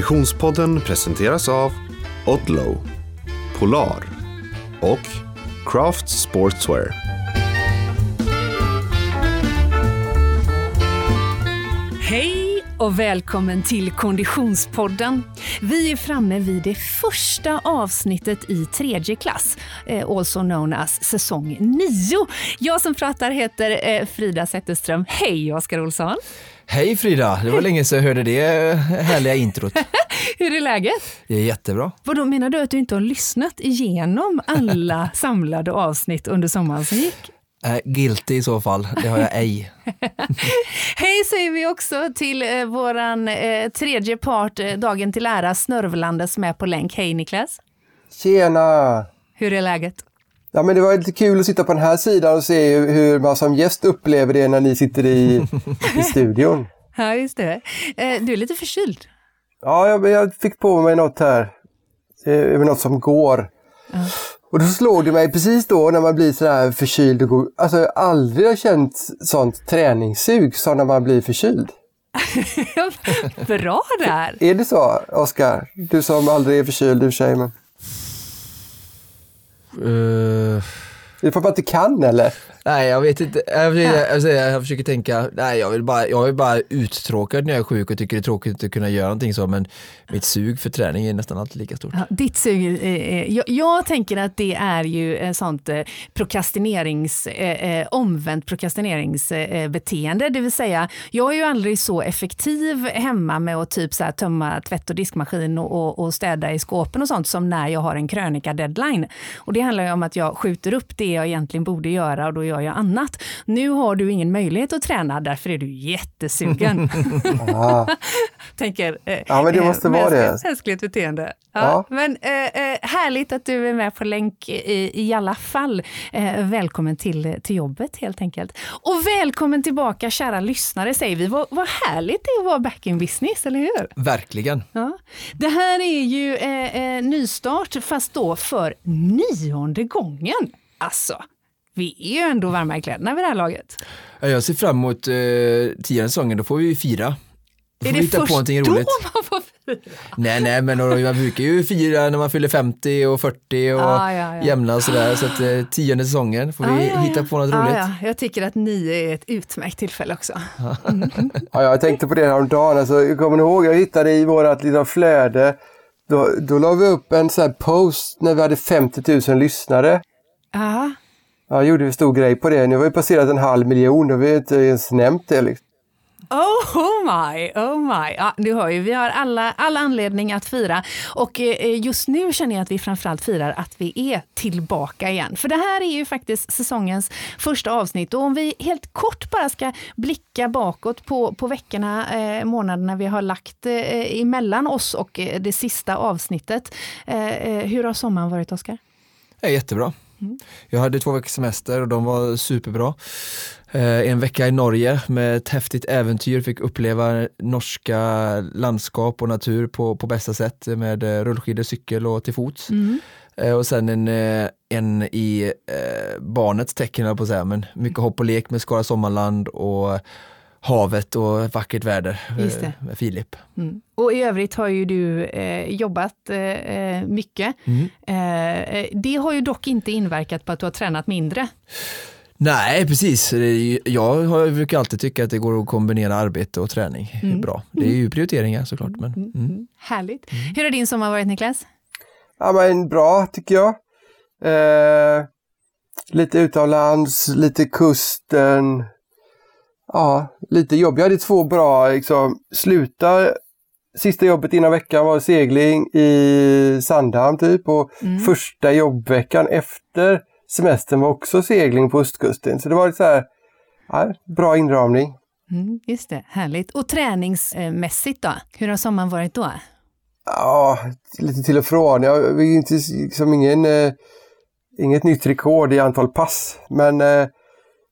Konditionspodden presenteras av Odlow, Polar och Craft Sportswear. Hej och välkommen till Konditionspodden. Vi är framme vid det första avsnittet i tredje klass, eh, also known as säsong 9. Jag som pratar heter eh, Frida Zetterström. Hej Oskar Olsson! Hej Frida, det var länge sedan jag hörde det härliga introt. Hur är läget? Det är jättebra. Vadå, menar du att du inte har lyssnat igenom alla samlade avsnitt under sommaren som gick? Äh, guilty i så fall, det har jag ej. Hej säger vi också till eh, våran eh, tredje part, eh, Dagen till ära, Snörvlande som är på länk. Hej Niklas! Tjena! Hur är läget? Ja, men det var lite kul att sitta på den här sidan och se hur, man som gäst upplever det när ni sitter i, i studion. Ja, just det. Eh, du är lite förkyld. Ja, jag, jag fick på mig något här. Eh, över något som går. Och då slog det mig precis då när man blir så här förkyld. Och går, alltså jag har aldrig känt sånt träningssug som när man blir förkyld. Bra där! Är det så, Oskar? Du som aldrig är förkyld i och för sig. Men... Uh, uh, Är det för att man inte kan eller? nej, jag vet inte. Jag försöker, jag, säger, jag försöker tänka, nej jag vill bara, jag är bara uttråkad när jag är sjuk och tycker det är tråkigt att inte kunna göra någonting så, men mitt sug för träning är nästan alltid lika stort. Ja, ditt sug, eh, eh, jag, jag tänker att det är ju eh, sånt eh, prokrastinerings, eh, eh, omvänt prokrastineringsbeteende. Det vill säga, jag är ju aldrig så effektiv hemma med att typ så här, tömma tvätt och diskmaskin och, och, och städa i skåpen och sånt som när jag har en krönika-deadline. Och det handlar ju om att jag skjuter upp det jag egentligen borde göra och då gör jag annat. Nu har du ingen möjlighet att träna, därför är du jättesugen. Tänker, eh, Ja, men det måste eh, vara det. mänskligt- Mänskligt beteende. Ja, Ja. Men eh, eh, härligt att du är med på länk i, i alla fall. Eh, välkommen till, till jobbet helt enkelt. Och välkommen tillbaka kära lyssnare säger vi. Vad, vad härligt det är att vara back in business, eller hur? Verkligen. Ja. Det här är ju eh, eh, nystart, fast då för nionde gången. Alltså, vi är ju ändå varma i kläderna vid det här laget. Ja, Jag ser fram emot uh, tionde säsongen, då får vi fira. Då Är det hitta på först någonting då roligt. man får fira? Nej, nej, men man brukar ju fira när man fyller 50 och 40 och Ja, ja, ja. jämna och sådär. Så att uh, tionde säsongen får vi Ja, ja, hitta på något Ja, roligt. ja. Jag tycker att nio är ett utmärkt tillfälle också. Ja, jag tänkte på det häromdagen. Alltså, jag kommer ni ihåg, jag hittade i vårt lilla flöde, då, då la vi upp en sån här post när vi hade 50 000 lyssnare. Ja, Ja, gjorde vi stor grej på det. Nu har vi passerat en halv miljon, har vi inte ens nämnt det. Liksom. Oh my, oh my. Ja, du hör ju, vi har alla, alla anledning att fira. Och eh, just nu känner jag att vi framförallt firar att vi är tillbaka igen. För det här är ju faktiskt säsongens första avsnitt. Och om vi helt kort bara ska blicka bakåt på, på veckorna, eh, månaderna vi har lagt eh, emellan oss och eh, det sista avsnittet. Eh, eh, hur har sommaren varit, Oskar? Ja, Jag hade två veckors semester och de var superbra. Eh, en vecka i Norge med ett häftigt äventyr, fick uppleva norska landskap och natur på, på bästa sätt med eh, rullskidor, cykel och till fots. Eh, och sen en, en i barnets tecken, på att säga, men mycket hopp och lek med Skara Sommarland och havet och vackert väder Just det. eh, med Filip. Mm. Och i övrigt har ju du eh, jobbat eh, mycket. Eh, det har ju dock inte inverkat på att du har tränat mindre. Nej, precis. Jag har- brukar alltid tycka att det går att kombinera arbete och träning bra. Det är ju prioriteringar såklart. Men, mm. Härligt. Hur har din sommar varit Niklas? Ja, men bra tycker jag. Eh, lite utomlands, lite kusten. Ja, lite jobb. Jag hade två bra, liksom, sluta Sista jobbet innan veckan var segling i Sandhamn typ och första jobbveckan efter semestern var också segling på östkusten. Så det var så här, ja, bra inramning. Mm, just det, härligt. Och träningsmässigt då? Hur har sommaren varit då? Ja, lite till och från. Jag inte liksom ingen, eh, inget nytt rekord i antal pass. Men eh,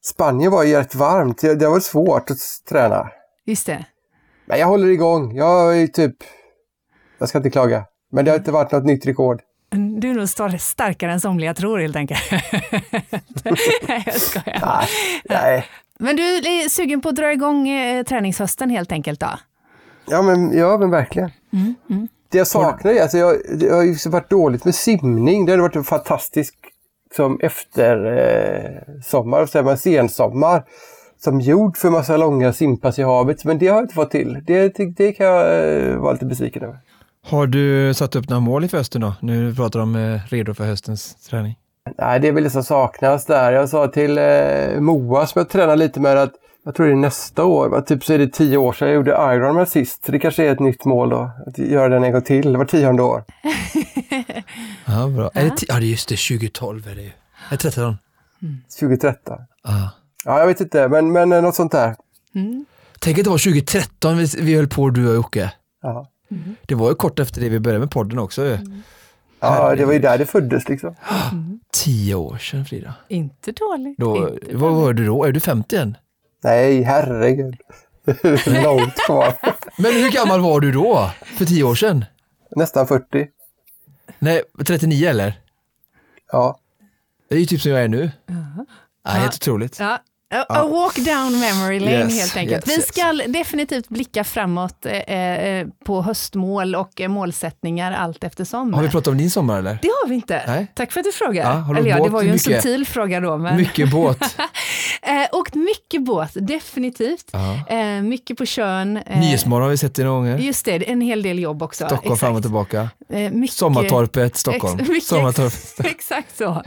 Spanien var ju rätt varmt. Det har varit svårt att träna. Just det. Men jag håller igång. Jag är typ... Jag ska inte klaga. Men det har inte varit något nytt rekord. Mm, Du är nog star- starkare än somliga tror helt enkelt. Nej, jag skojar. Nej, nej. Men du är sugen på att dra igång eh, träningshösten helt enkelt då? Ja, men, ja, men verkligen. Det jag saknar är, alltså jag, det har ju varit dåligt med simning. Det hade varit en fantastisk som efter eh, man sensommar, som gjord för massa långa simpass i havet. Men det har jag inte fått till. Det, det, det kan jag eh, vara lite besviken över. Har du satt upp några mål inför hösten då? Nu pratar du om eh, redo för höstens träning. Nej, det är väl det som saknas där. Jag sa till eh, Moa som jag tränar lite med att jag tror det är nästa år, va? typ så är det tio år sedan jag gjorde Ironman sist. Så det kanske är ett nytt mål då, att göra den en gång till, var tionde år. Ja, bra. Är det ja, just det, 2012 är det ju. Är det 13? 2013. Ja. Ja, jag vet inte, men, men eh, något sånt där. Tänk att det var 2013 vi, vi höll på du och Jocke. Ja. Det var ju kort efter det vi började med podden också. ju. ja, det var ju där det föddes liksom. Tio år sedan Frida. Inte dåligt. Då, inte vad var du då? Är du 50 än? Nej, herregud. Långt kvar. Men hur gammal var du då? För tio år sedan? Nästan 40. Nej, 39 eller? Ja. Det är ju typ som jag är nu. Ja, helt otroligt. Ja. A, a walk down memory lane Yes, helt enkelt. yes, Vi yes. ska definitivt blicka framåt eh, eh, på höstmål och eh, målsättningar allt eftersom. Har vi pratat om din sommar eller? Det har vi inte. Nej. Tack för att du frågar. Ja, har du Eller ja, det var ju en Mycket- subtil fråga då. Men... Mycket båt. Eh, och mycket båt, definitivt. Ja. Eh, mycket på sjön. Eh, Nyhetsmorgon har vi sett det några gånger. Just det, en hel del jobb också. Stockholm Exakt. fram och tillbaka. Eh, mycket... Sommartorpet, Stockholm. Ex- mycket- Sommartorp. Exakt så.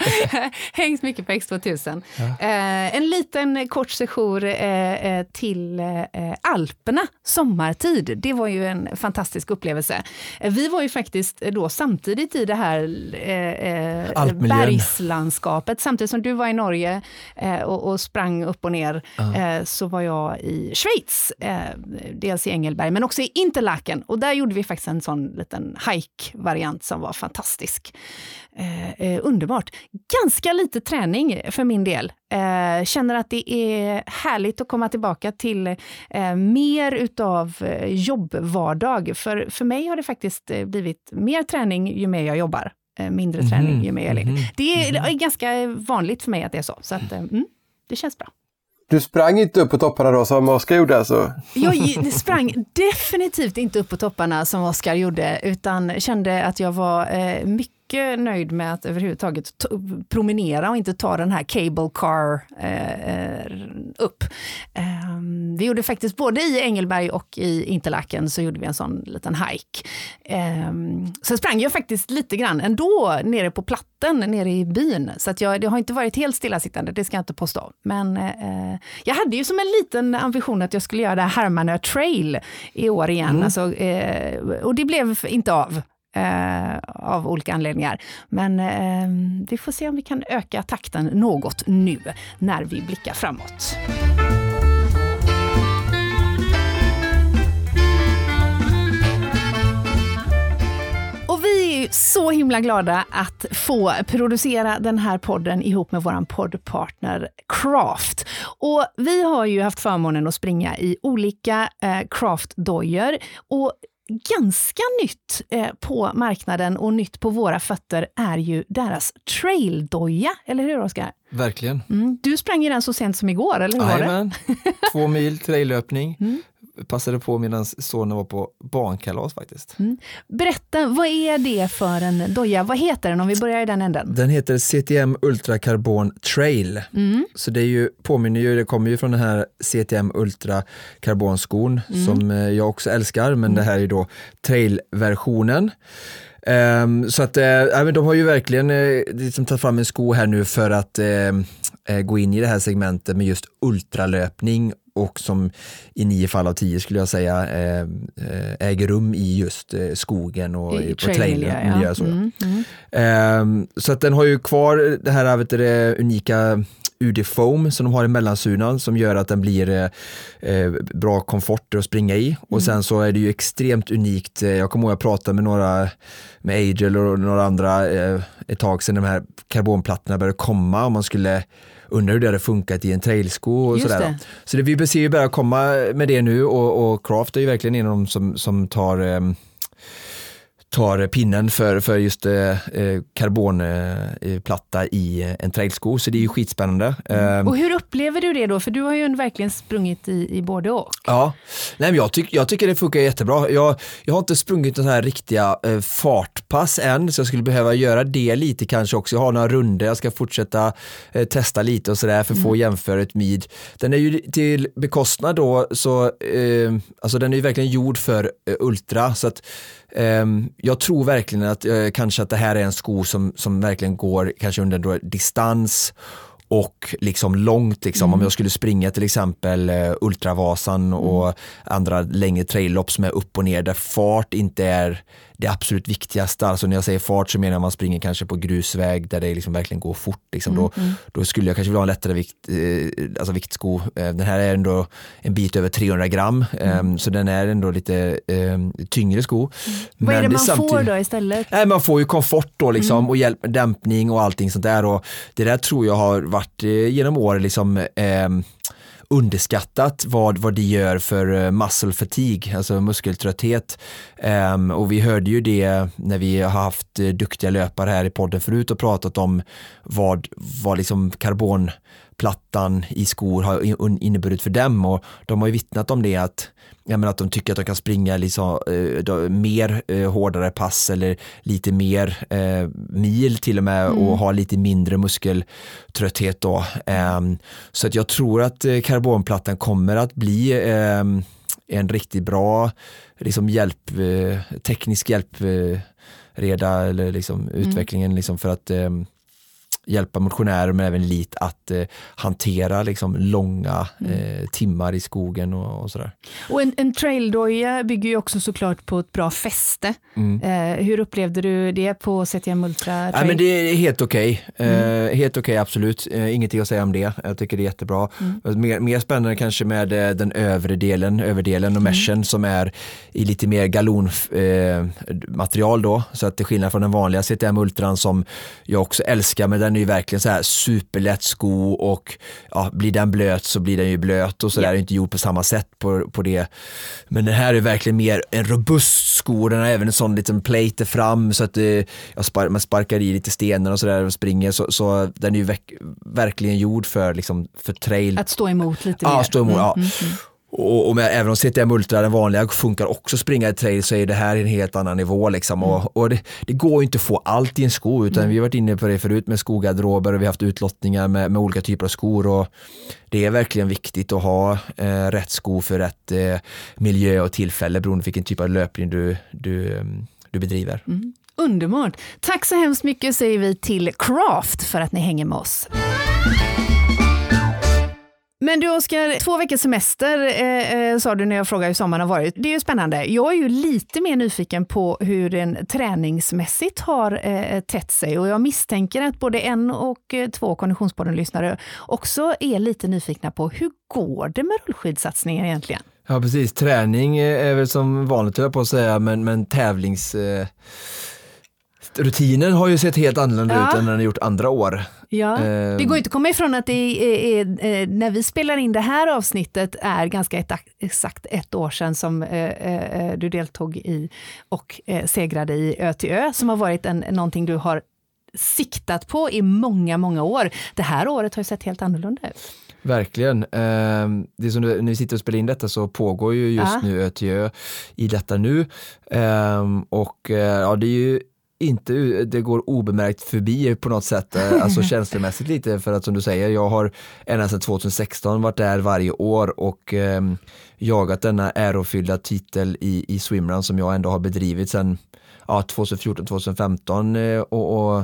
Hängt mycket på X2000. Eh, en liten kort sejour eh, eh, till eh, Alperna sommartid. Det var ju en fantastisk upplevelse. Vi var ju faktiskt då samtidigt i det här eh, eh, bergslandskapet. Samtidigt som du var i Norge eh, och, och sprang upp och ner eh, så var jag i Schweiz. Dels i Engelberg men också i Interlaken. Och där gjorde vi faktiskt en sån liten hike-variant som var fantastisk. Underbart. Ganska lite träning för min del. Eh, känner att det är härligt att komma tillbaka till eh, mer utav eh, jobbvardag. För, för mig har det faktiskt eh, blivit mer träning ju mer jag jobbar. Eh, mindre träning ju mer jag är ledig. mhm, Det är, det är ganska vanligt för mig att det är så. Så att, eh, mm, det känns bra. Du sprang inte upp på topparna då som Oskar gjorde alltså? Jag sprang definitivt inte upp på topparna som Oskar gjorde, utan kände att jag var eh, mycket nöjd med att överhuvudtaget promenera och inte ta den här cable car eh, eh, upp. Ehm, vi gjorde faktiskt både i Engelberg och i Interlaken så gjorde vi en sån liten hike. Um, sen sprang jag faktiskt lite grann ändå nere på platten, nere i byn. Så att jag, det har inte varit helt stillasittande, det ska jag inte påstå. Men eh, jag hade ju som en liten ambition att jag skulle göra det här Hermanö trail i år igen. Alltså, eh, och det blev inte av. Eh, av olika anledningar. Men eh, vi får se om vi kan öka takten något nu när vi blickar framåt. Vi är så himla glada att få producera den här podden ihop med vår poddpartner Craft. Och vi har ju haft förmånen att springa i olika eh, Craft-dojor. Och ganska nytt eh, på marknaden och nytt på våra fötter är ju deras traildoja, eller hur Oskar? Verkligen. Mm. Du sprang ju den så sent som igår, eller hur var det? Två mil traillöpning. Mm. Passade på medan sonen var på barnkalas faktiskt. Berätta, vad är det för en doja? Vad heter den om vi börjar i den änden? Den heter CTM Ultra Carbon Trail. Mm. Så det är ju, påminner ju, det kommer ju från den här CTM Ultra Carbon skon Mm. som eh, jag också älskar, men det här är då trailversionen. Ehm, så att men de har ju verkligen eh, liksom tagit fram en sko här nu för att eh, gå in i det här segmentet med just ultralöpning och som i nio fall av tio skulle jag säga eh, eh, äger rum i just eh, skogen och I på trailmiljö, ja. så. Mm, mm. Ehm, så att den har ju kvar det här vet du, det unika UD-foam som de har i mellansunan som gör att den blir eh, bra komfort att springa i. Och sen så är det ju extremt unikt. Jag kommer ihåg att jag pratade med några, med Agel och några andra eh, ett tag sedan de här karbonplattorna började komma och man skulle undra hur det hade funkat i en trailsko och Just sådär. det. Så det, vi ser ju börja komma med det nu och, och Craft är ju verkligen en av dem som, som tar ehm, tar pinnen för, för just eh, karbonplatta i en trailsko. Så det är ju skitspännande. Mm. Och hur upplever du det då? För du har ju verkligen sprungit i, i både och. Ja, Nej, jag, tyck, jag tycker det funkar jättebra. Jag, jag har inte sprungit några här riktiga eh, fartpass än, så jag skulle behöva göra det lite kanske också. Jag har några runder, jag ska fortsätta eh, testa lite och sådär för att mm. få jämföra ett mid. Den är ju till bekostnad då, så eh, alltså den är ju verkligen gjord för eh, ultra, så att Ehm, jag tror verkligen att eh, kanske att det här är en sko som, som verkligen går kanske under distans och liksom långt, liksom, mm. om jag skulle springa till exempel uh, Ultravasan mm. och andra längre traillopp som är upp och ner där fart inte är det absolut viktigaste. Alltså när jag säger fart så menar jag man springer kanske på grusväg där det liksom verkligen går fort. Liksom. Mm, då, mm. då skulle jag kanske vilja ha en lättare vikt, eh, alltså viktsko. Eh, den här är ändå en bit över 300 gram mm. eh, så den är ändå lite eh, tyngre sko. Vad är det man samtidigt... får då istället? Nej, man får ju komfort då liksom, mm. och hjälp, dämpning och allting sånt där. Och det där tror jag har varit eh, genom åren liksom, ehm, underskattat vad, vad det gör för eh, muscle fatigue, alltså muskeltrötthet. Um, och vi hörde ju det när vi har haft eh, duktiga löpare här i podden förut och pratat om vad, vad liksom karbonplattan i skor har inneburit för dem och de har ju vittnat om det att ja, men att de tycker att de kan springa liksom, eh, mer eh, hårdare pass eller lite mer eh, mil till och med mm. och ha lite mindre muskeltrötthet då. Ehm, så att jag tror att eh, karbonplattan kommer att bli ehm, en riktigt bra liksom hjälp, eh, teknisk hjälpreda eller liksom mm. utvecklingen liksom för att ehm, hjälpa motionärer men även elit att eh, hantera liksom, långa mm. eh, timmar i skogen och, och sådär. Och en, en traildoja bygger ju också såklart på ett bra fäste. Mm. Eh, hur upplevde du det på CTM Ultra? Ja, men det är helt okej. Okay. Eh, mm. helt okej, okay, absolut. Eh, ingenting att säga om det. Jag tycker det är jättebra. Mm. Mer, mer spännande kanske med eh, den övre delen, överdelen och mm. meshen som är i lite mer galonmaterial då. Så att det är skillnad från den vanliga CTM Ultran som jag också älskar, men den är ju verkligen så här superlätt sko och ja, blir den blöt så blir den ju blöt och så yeah. inte gjord på samma sätt på, på det. Men den här är verkligen mer en robust sko, den har även en sån liten plate fram så att eh, ja, spar, man sparkar i lite stenar och sådär och springer så, så den är ju verk, verkligen gjord för, liksom, för trail. Att stå emot lite ja, mer. Stå emot, mm, ja. Mm, mm. Och, och med, även om CTM Ultra, den vanliga, funkar också springa i trail så är det här en helt annan nivå. Liksom. Mm. Och, och det, det, går inte att få allt i en sko utan mm. vi har varit inne på det förut med skogarderober och vi har haft utlottningar med, med olika typer av skor. Och det är verkligen viktigt att ha eh, rätt sko för rätt eh, miljö och tillfälle beroende på vilken typ av löpning du, du, mm, du bedriver. Mm. Underbart! Tack så hemskt mycket säger vi till Craft för att ni hänger med oss. Men du Oskar, två veckors semester eh, eh, sa du när jag frågade hur sommaren har varit. Det är ju spännande. Jag är ju lite mer nyfiken på hur den träningsmässigt har eh, tätt sig och jag misstänker att både en och eh, två Konditionspodden-lyssnare också är lite nyfikna på hur går det med rullskidsatsningen egentligen? Ja precis, träning är väl som vanligt höll jag på att säga, men, men tävlings... Eh rutinen har ju sett helt annorlunda ja. ut än den har gjort andra år. Ja. Det går inte att komma ifrån att det är, är, är, när vi spelar in det här avsnittet är ganska ett, exakt ett år sedan som eh, eh, du deltog i och eh, segrade i Ö till Ö, som har varit en, någonting du har siktat på i många, många år. Det här året har ju sett helt annorlunda ut. Verkligen. Ehm, det är som när vi sitter och spelar in detta så pågår ju just ja. nu Ö till Ö i detta nu. Ehm, och ja, det är ju inte det går obemärkt förbi på något sätt, eh, alltså känslomässigt lite för att som du säger, jag har ända sedan 2016 varit där varje år och eh, jagat denna ärofyllda titel i, i swimrun som jag ändå har bedrivit sedan ja, 2014-2015 eh, och, och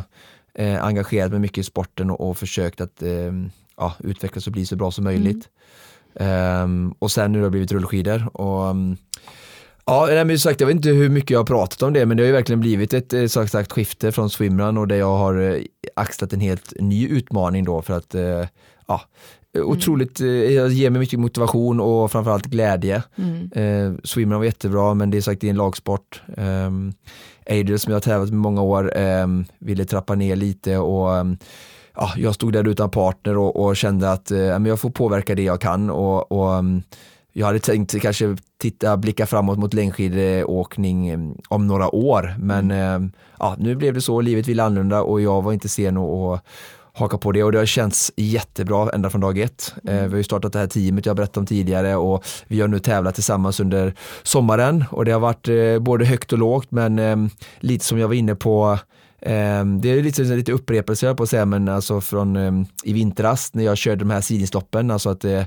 eh, engagerat mig mycket i sporten och, och försökt att eh, ja, utvecklas och bli så bra som möjligt. Mm. och sen nu har det blivit rullskidor och Ja, men sagt, jag vet inte hur mycket jag har pratat om det, men det har ju verkligen blivit ett eh, sagt, sagt skifte från swimrun och där jag har eh, axlat en helt ny utmaning då för att eh, ja, mm. otroligt, jag ger mig mycket motivation och framförallt glädje. Mm. Eh, swimrun var jättebra, men det är sagt det är en lagsport. Eh, Adriel som jag har tävlat med många år eh, ville trappa ner lite och ja, jag stod där utan partner och, och kände att eh, jag får påverka det jag kan och, och jag hade tänkt kanske titta, blicka framåt mot längdskidåkning eh, om några år men mm. ja, nu blev det så, livet ville annorlunda och jag var inte sen att haka på det och det har känts jättebra ända från dag ett. Mm. Vi har ju startat det här teamet jag berättade om tidigare och vi har nu tävlat tillsammans under sommaren och det har varit både högt och lågt men lite som jag var inne på Ehm, det är lite, lite upprepelse på att säga, men alltså från ehm, i vintras när jag körde de här sidningsloppen, alltså att eh,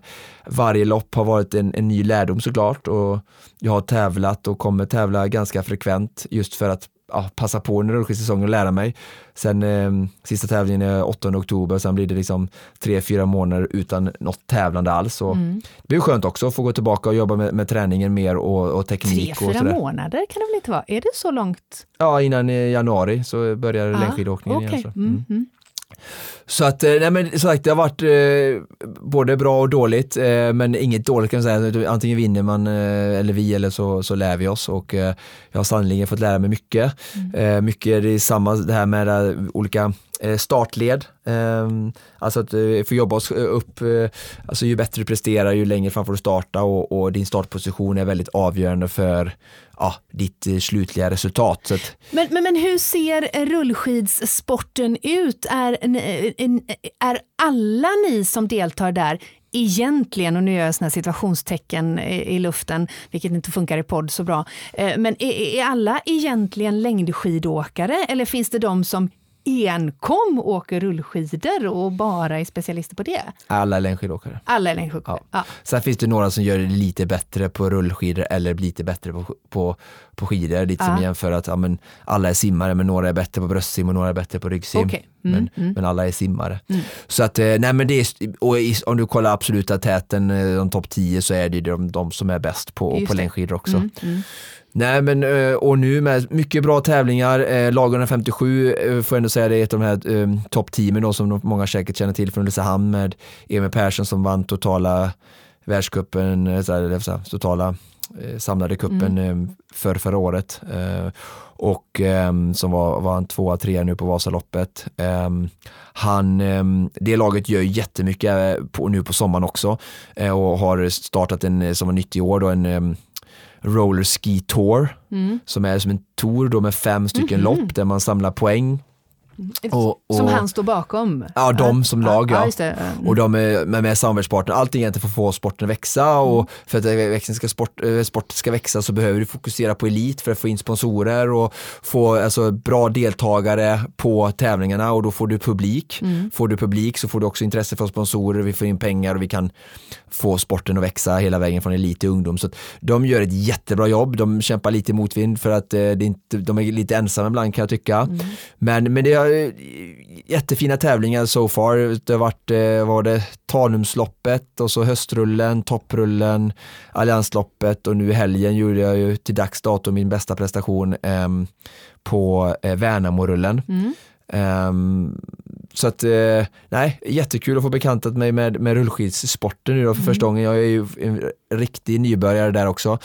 varje lopp har varit en, en ny lärdom såklart och jag har tävlat och kommer tävla ganska frekvent just för att ja, passa på under rullskidsäsongen och lära mig. Sen eh, sista tävlingen är 8 oktober, sen blir det liksom tre, fyra månader utan något tävlande alls. Och mm. Det blir skönt också att få gå tillbaka och jobba med, med träningen mer och, och teknik. Tre, fyra månader kan det väl inte vara? Är det så långt? Ja, innan januari så börjar ah, längdskidåkningen okay. igen. Mm. Mm. Så att, eh, nej men sagt det har varit eh, både bra och dåligt, eh, men inget dåligt kan man säga. Antingen vinner man eh, eller vi eller så, så lär vi oss och eh, jag har sannolikt fått lära mig mycket. Mm. Eh, mycket det är samma det här med olika startled, alltså att få jobba oss upp, alltså ju bättre du presterar ju längre fram får du starta och, och din startposition är väldigt avgörande för ja, ditt eh, slutliga resultat. Så att... men, men, men hur ser rullskidssporten ut? Är, eh, eh, är alla ni som deltar där egentligen, och nu gör jag såna situationstecken i, luften, vilket inte funkar i podd så bra, men är, är alla egentligen längdskidåkare eller finns det de som enkom åker rullskidor och bara är specialister på det? Alla längdskidåkare. Alla längdskidåkare. Ja. Ja. Sen finns det några som gör det lite bättre på rullskidor eller lite bättre på, på, på skidor. Lite ja. som jämför att ja, men alla är simmare men några är bättre på bröstsim och några är bättre på ryggsim. Okay. Mm, men, mm. men alla är simmare. Mm. Så att, eh, nej men det är, och om du kollar absoluta täten, eh, de topp 10 så är det de, de som är bäst på, på längdskidor också. Nej men eh, och nu med mycket bra tävlingar, eh, lag 157 eh, får jag ändå säga det är ett av de här toppteamen som många säkert känner till från Ulricehamn med Emil Persson som vann totala världscupen, eller totala samlade kuppen mm. för förra året och som var, var en tvåa, trea nu på Vasaloppet. han, det laget gör jättemycket på, nu på sommaren också och har startat en, som var nytt i år, då, en Roller Ski Tour mm. som är som en tour då med fem stycken mm -hmm. lopp där man samlar poäng och, och, som han står bakom? Ja, de som lag ja. ja mm. Och de är med, med samarbetspartner. Allting egentligen för att få sporten att växa och mm. för att växten ska sport, eh, sport ska växa så behöver du fokusera på elit för att få in sponsorer och få alltså, bra deltagare på tävlingarna och då får du publik. Mm. Får du publik så får du också intresse för sponsorer, vi får in pengar och vi kan få sporten att växa hela vägen från elit till ungdom. Så de gör ett jättebra jobb. De kämpar lite motvind för att eh, det inte, de är lite ensamma ibland kan jag tycka. Mm. Men, men det jättefina tävlingar so far. Det har varit eh, var det Tanumsloppet och så höstrullen, topprullen, alliansloppet och nu i helgen gjorde jag ju till dags dato min bästa prestation eh, på eh, Värnamorullen. Mm. Um, så att, eh, nej, jättekul att få bekantat mig med, med rullskidssporten nu då för mm. första gången. Jag är ju en riktig nybörjare där också.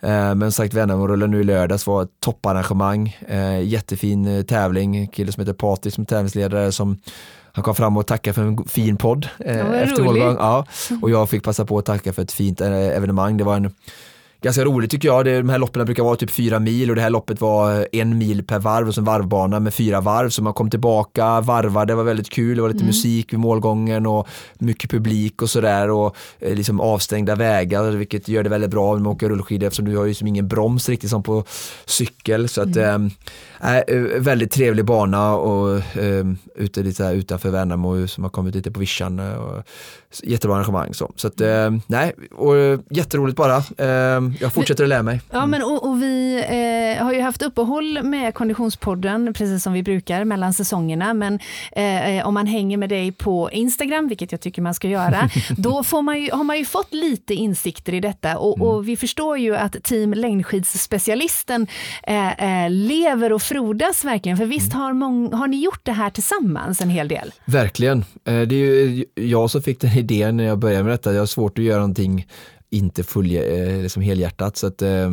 Eh, men sagt Värnamorullen nu i lördags var ett topparrangemang. Eh, jättefin eh, tävling, en kille som heter Patrik som tävlingsledare som han kom fram och tackade för en fin podd eh, efter målgång. Ja, och jag fick passa på att tacka för ett fint evenemang. Det var en ganska roligt tycker jag. De här loppen brukar vara typ fyra mil och det här loppet var en mil per varv och så en varvbana med fyra varv. Så man kom tillbaka, varvade, det var väldigt kul. Det var lite mm. musik vid målgången och mycket publik och sådär och eh, liksom avstängda vägar vilket gör det väldigt bra när man åker rullskidor eftersom du har ju som ingen broms riktigt som på cykel. Så att, mm. äh, väldigt trevlig bana och äh, ute lite utanför Värnamo som har kommit lite på vischan. Och, jättebra arrangemang. Så, så att, eh, nej, och, eh, jätteroligt bara. Eh, jag fortsätter att lära mig. Mm. Ja, men och, och vi eh, har ju haft uppehåll med Konditionspodden, precis som vi brukar mellan säsongerna. Men eh, om man hänger med dig på Instagram, vilket jag tycker man ska göra, då får man ju, har man ju fått lite insikter i detta. Och, mm. och vi förstår ju att team längdskidsspecialisten eh, lever och frodas verkligen. För visst mm. har, mång, har ni gjort det här tillsammans en hel del? Verkligen. det är ju jag som fick den idén när jag började med detta. Jag har svårt att göra någonting inte full, eh, liksom helhjärtat. Så att, eh,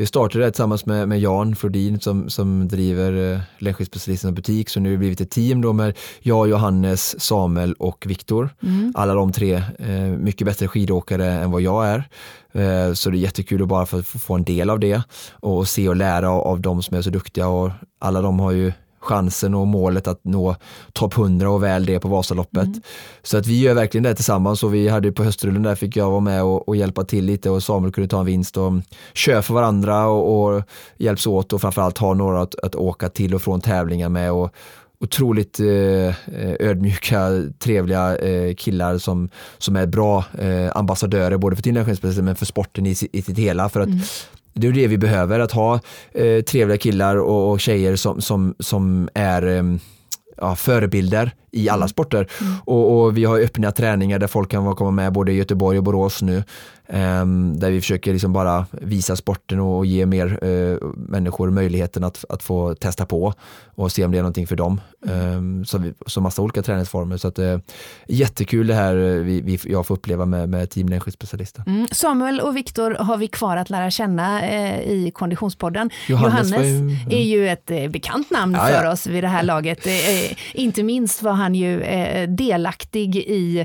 vi startade det tillsammans med, med Jan Flodin som, som driver eh, längdskidspecialisternas butik. Så nu har det blivit ett team då med jag, Johannes, Samuel och Viktor. Mm. Alla de tre eh, mycket bättre skidåkare än vad jag är. Eh, så det är jättekul att bara få, få en del av det och se och lära av, av de som är så duktiga. Och alla de har ju chansen och målet att nå topp 100 och väl det på Vasaloppet. Mm. Så att vi gör verkligen det tillsammans och vi hade på höstrullen där fick jag vara med och, och, hjälpa till lite och Samuel kunde ta en vinst och köra för varandra och, och hjälps åt och framförallt ha några att, att åka till och från tävlingar med och, otroligt eh, ödmjuka, trevliga eh, killar som, som är bra eh, ambassadörer både för Tinnerskensspecialister men för sporten i, i sitt hela. För att mm. Det är det vi behöver, att ha eh, trevliga killar och, och tjejer som, som, som är eh, ja, förebilder i alla mm. sporter. Mm. Och, och, vi har öppna träningar där folk kan komma med både i Göteborg och Borås nu. Um, där vi försöker liksom bara visa sporten och ge mer uh, människor möjligheten att, att få testa på och se om det är någonting för dem. Um, så, vi, så massa olika träningsformer. Så att, uh, jättekul det här eh, vi, vi, jag får uppleva med, med Team Längdskidspecialister. Mm. Samuel och Viktor har vi kvar att lära känna uh, i Konditionspodden. Johannes, Johannes ju, är ju ett bekant namn ja, för ja. oss vid det här laget. inte minst var han ju delaktig i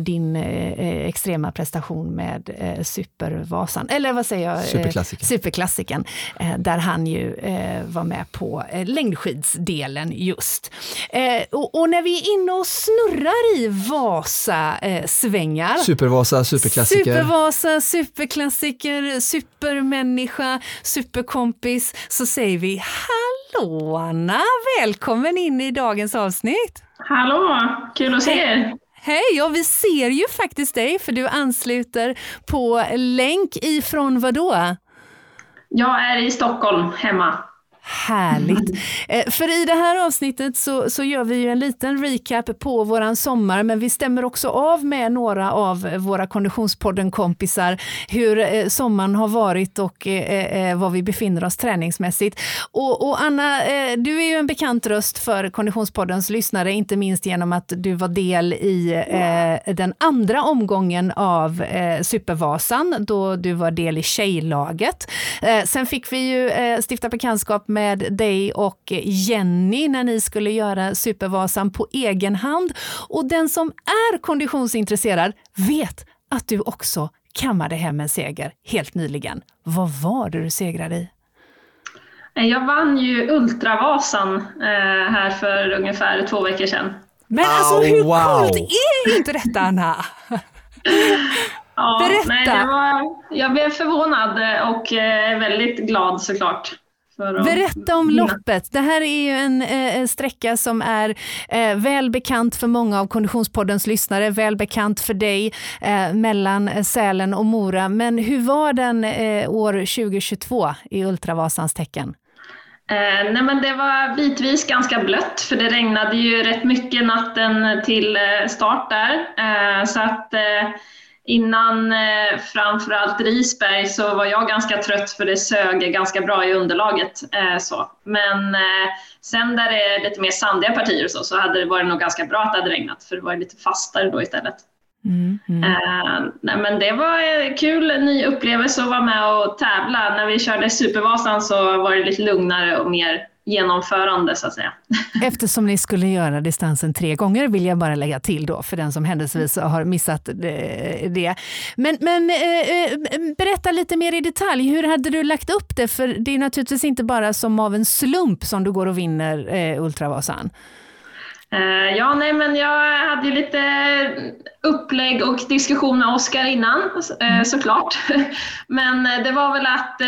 din extrema prestation med eh, Supervasan, eller vad säger jag? Superklassiken. Superklassiken, eh, där han ju eh, var med på eh, längdskidsdelen just. Eh, och, och, när vi är inne och snurrar i Vasa-svängar. Supervasa, superklassiker. Supervasa, superklassiker, supermänniska, superkompis, så säger vi hallå Anna, välkommen in i dagens avsnitt. Hallå, kul att se er. Hej, och vi ser ju faktiskt dig för du ansluter på länk ifrån vadå? då? Jag är i Stockholm hemma. Härligt. Eh, för i det här avsnittet så, så gör vi ju en liten recap på våran sommar, men vi stämmer också av med några av våra Konditionspodden-kompisar hur eh, sommaren har varit och eh, eh var vi befinner oss träningsmässigt. Och, och Anna, eh, du är ju en bekant röst för Konditionspoddens lyssnare, inte minst genom att du var del i eh, den andra omgången av Supervasan, då du var del i tjejlaget. sen fick vi ju stifta bekantskap med dig och Jenny när ni skulle göra Supervasan på egen hand. Och den som är konditionsintresserad vet att du också kammade hem en seger helt nyligen. Vad var det du segrade i? Jag vann ju Ultravasan eh, här för ungefär två veckor sedan. Men alltså hur wow. coolt är inte detta Anna? ja, Berätta! Nej, var, jag blev förvånad och eh, väldigt glad såklart. Berätta om loppet. Det här är ju en eh, sträcka som är eh, väl bekant för många av Konditionspoddens lyssnare, väl bekant för dig eh, mellan Sälen och Mora. Men hur var den eh, år 2022 i Ultravasans tecken? Eh, nej men det var bitvis ganska blött för det regnade ju rätt mycket natten till eh, start där. Eh, så att eh, Innan eh, framförallt Risberg så var jag ganska trött för det sög ganska bra i underlaget. Eh, så. Men eh, sen där det är lite mer sandiga partier så, så hade det varit nog ganska bra att det hade regnat för det var lite fastare då istället. Mm, mm. Eh, nej, men det var en kul ny upplevelse att vara med och tävla. När vi körde Supervasan så var det lite lugnare och mer genomförande så att säga. Eftersom ni skulle göra distansen tre gånger vill jag bara lägga till då för den som händelsevis har missat det. Men, men eh, eh, berätta lite mer i detalj, hur hade du lagt upp det? För det är naturligtvis inte bara som av en slump som du går och vinner eh, Ultravasan. Ja, nej, men jag hade ju lite upplägg och diskussion med Oskar innan mm. såklart. Men det var väl att